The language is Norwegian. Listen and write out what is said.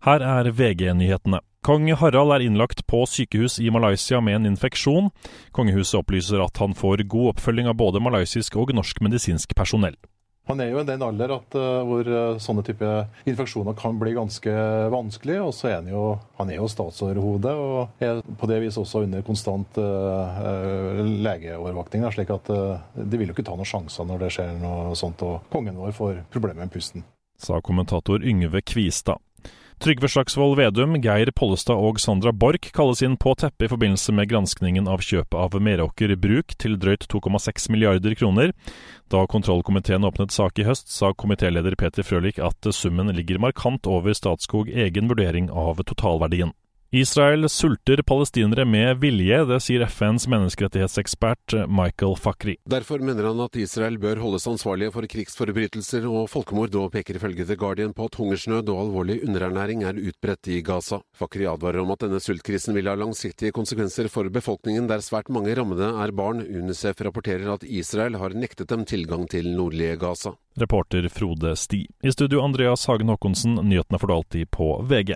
Her er VG-nyhetene. Kong Harald er innlagt på sykehus i Malaysia med en infeksjon. Kongehuset opplyser at han får god oppfølging av både malaysisk og norsk medisinsk personell. Han er jo i den alder at, uh, hvor uh, sånne type infeksjoner kan bli ganske vanskelig. Og så er han jo, han er jo statsoverhode og er på det vis også under konstant uh, legeovervåkning. slik at de vil jo ikke ta noen sjanser når det skjer noe sånt og kongen vår får problemer med pusten. Sa kommentator Yngve Kvistad. Trygve Slagsvold Vedum, Geir Pollestad og Sandra Borch kalles inn på teppet i forbindelse med granskningen av kjøpet av Meråker Bruk til drøyt 2,6 milliarder kroner. Da kontrollkomiteen åpnet sak i høst, sa komitéleder Peter Frølich at summen ligger markant over Statskog egen vurdering av totalverdien. Israel sulter palestinere med vilje, det sier FNs menneskerettighetsekspert Michael Fakri. Derfor mener han at Israel bør holdes ansvarlige for krigsforbrytelser og folkemord, og peker ifølge The Guardian på at hungersnød og alvorlig underernæring er utbredt i Gaza. Fakri advarer om at denne sultkrisen vil ha langsiktige konsekvenser for befolkningen, der svært mange rammede er barn. UNICEF rapporterer at Israel har nektet dem tilgang til nordlige Gaza. Reporter Frode Sti. I studio Andreas Hagen Haakonsen, nyhetene du alltid på VG.